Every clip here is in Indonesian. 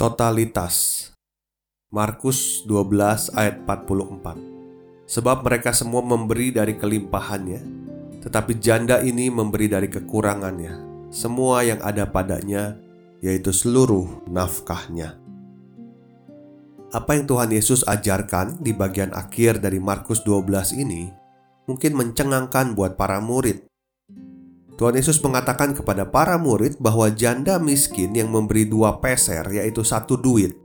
Totalitas. Markus 12 ayat 44 Sebab mereka semua memberi dari kelimpahannya Tetapi janda ini memberi dari kekurangannya Semua yang ada padanya Yaitu seluruh nafkahnya. Apa yang Tuhan Yesus ajarkan di bagian akhir dari Markus 12 ini Mungkin mencengangkan buat para murid Tuhan Yesus mengatakan kepada para murid bahwa janda miskin yang memberi dua peser yaitu satu duit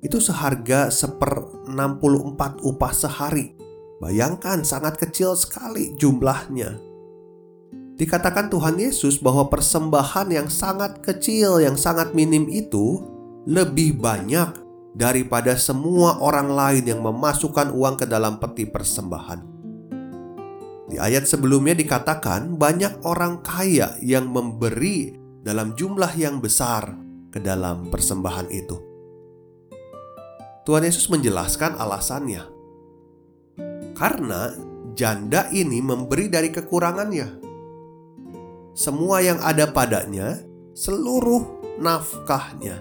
itu seharga seper 64 upah sehari. Bayangkan sangat kecil sekali jumlahnya. Dikatakan Tuhan Yesus bahwa persembahan yang sangat kecil, yang sangat minim itu lebih banyak daripada semua orang lain yang memasukkan uang ke dalam peti persembahan. Di ayat sebelumnya dikatakan banyak orang kaya yang memberi dalam jumlah yang besar ke dalam persembahan itu. Tuhan Yesus menjelaskan alasannya. Karena janda ini memberi dari kekurangannya. Semua yang ada padanya, seluruh nafkahnya.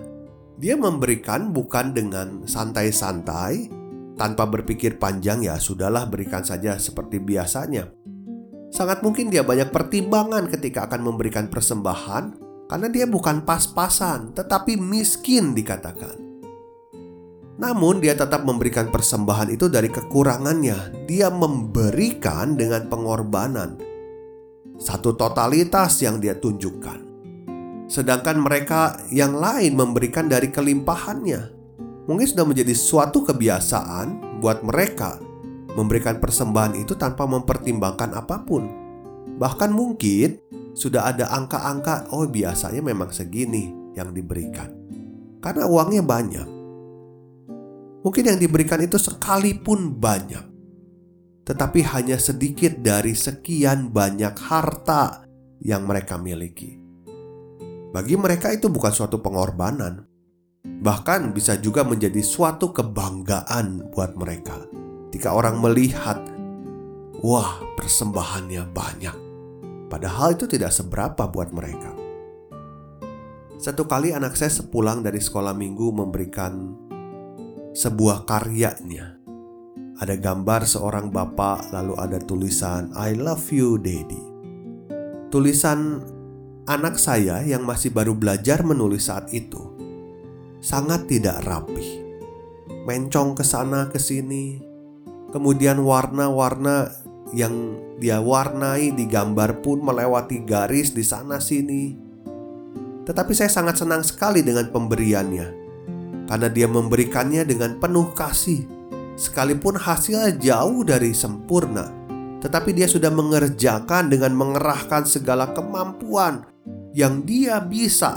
Dia memberikan bukan dengan santai-santai, tanpa berpikir panjang ya sudahlah berikan saja seperti biasanya. Sangat mungkin dia banyak pertimbangan ketika akan memberikan persembahan karena dia bukan pas-pasan tetapi miskin dikatakan. Namun dia tetap memberikan persembahan itu dari kekurangannya. Dia memberikan dengan pengorbanan. Satu totalitas yang dia tunjukkan. Sedangkan mereka yang lain memberikan dari kelimpahannya mungkin sudah menjadi suatu kebiasaan buat mereka memberikan persembahan itu tanpa mempertimbangkan apa pun. Bahkan mungkin sudah ada angka-angka, oh biasanya memang segini yang diberikan. Karena uangnya banyak. Mungkin yang diberikan itu sekalipun banyak. Tetapi hanya sedikit dari sekian banyak harta yang mereka miliki. Bagi mereka itu bukan suatu pengorbanan, Bahkan bisa juga menjadi suatu kebanggaan buat mereka Jika orang melihat Wah persembahannya banyak Padahal itu tidak seberapa buat mereka Satu kali anak saya sepulang dari sekolah minggu memberikan sebuah karyanya ada gambar seorang bapak, lalu ada tulisan "I love you, Daddy". Tulisan anak saya yang masih baru belajar menulis saat itu sangat tidak rapi. Mencong ke sana ke sini. Kemudian warna-warna yang dia warnai di gambar pun melewati garis di sana sini. Tetapi saya sangat senang sekali dengan pemberiannya. Karena dia memberikannya dengan penuh kasih. Sekalipun hasilnya jauh dari sempurna, tetapi dia sudah mengerjakan dengan mengerahkan segala kemampuan yang dia bisa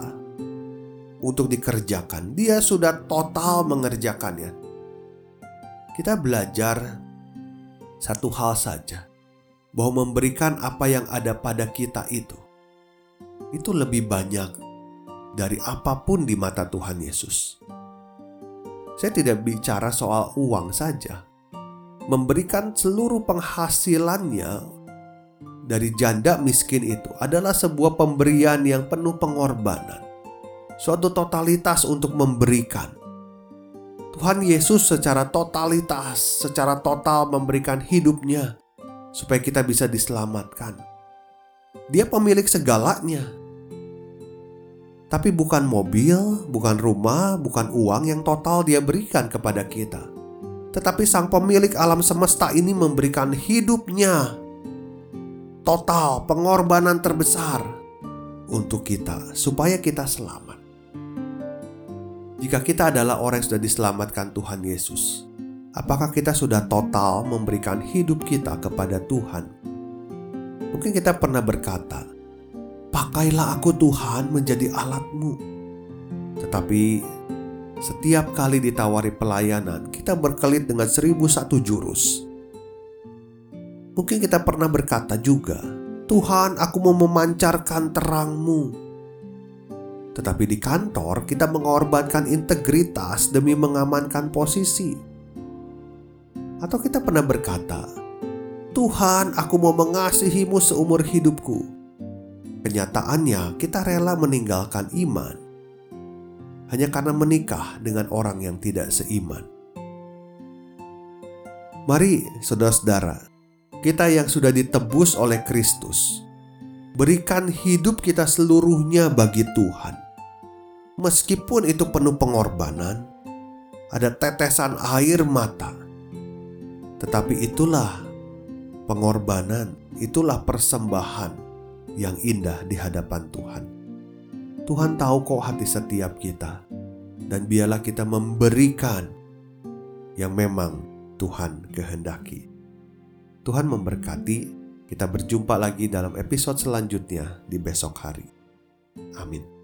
untuk dikerjakan. Dia sudah total mengerjakannya. Kita belajar satu hal saja, bahwa memberikan apa yang ada pada kita itu, itu lebih banyak dari apa pun di mata Tuhan Yesus. Saya tidak bicara soal uang saja. Memberikan seluruh penghasilannya dari janda miskin itu adalah sebuah pemberian yang penuh pengorbanan suatu totalitas untuk memberikan. Tuhan Yesus secara totalitas, secara total memberikan hidupnya supaya kita bisa diselamatkan. Dia pemilik segalanya. Tapi bukan mobil, bukan rumah, bukan uang yang total dia berikan kepada kita. Tetapi sang pemilik alam semesta ini memberikan hidupnya total pengorbanan terbesar untuk kita supaya kita selamat. Jika kita adalah orang yang sudah diselamatkan Tuhan Yesus, apakah kita sudah total memberikan hidup kita kepada Tuhan? Mungkin kita pernah berkata, "Pakailah aku Tuhan menjadi alatmu." Tetapi setiap kali ditawari pelayanan, kita berkelit dengan seribu satu jurus. Mungkin kita pernah berkata juga, "Tuhan, aku mau memancarkan terangmu." Tetapi di kantor, kita mengorbankan integritas demi mengamankan posisi. Atau kita pernah berkata, Tuhan, aku mau mengasihimu seumur hidupku. Kenyataannya, kita rela meninggalkan iman hanya karena menikah dengan orang yang tidak seiman. Mari, saudara-saudara, kita yang sudah ditebus oleh Kristus, berikan hidup kita seluruhnya bagi Tuhan. Meskipun itu penuh pengorbanan, ada tetesan air mata, tetapi itulah pengorbanan, itulah persembahan yang indah di hadapan Tuhan. Tuhan tahu kok hati setiap kita, dan biarlah kita memberikan yang memang Tuhan kehendaki. Tuhan memberkati. Kita berjumpa lagi dalam episode selanjutnya di besok hari. Amin.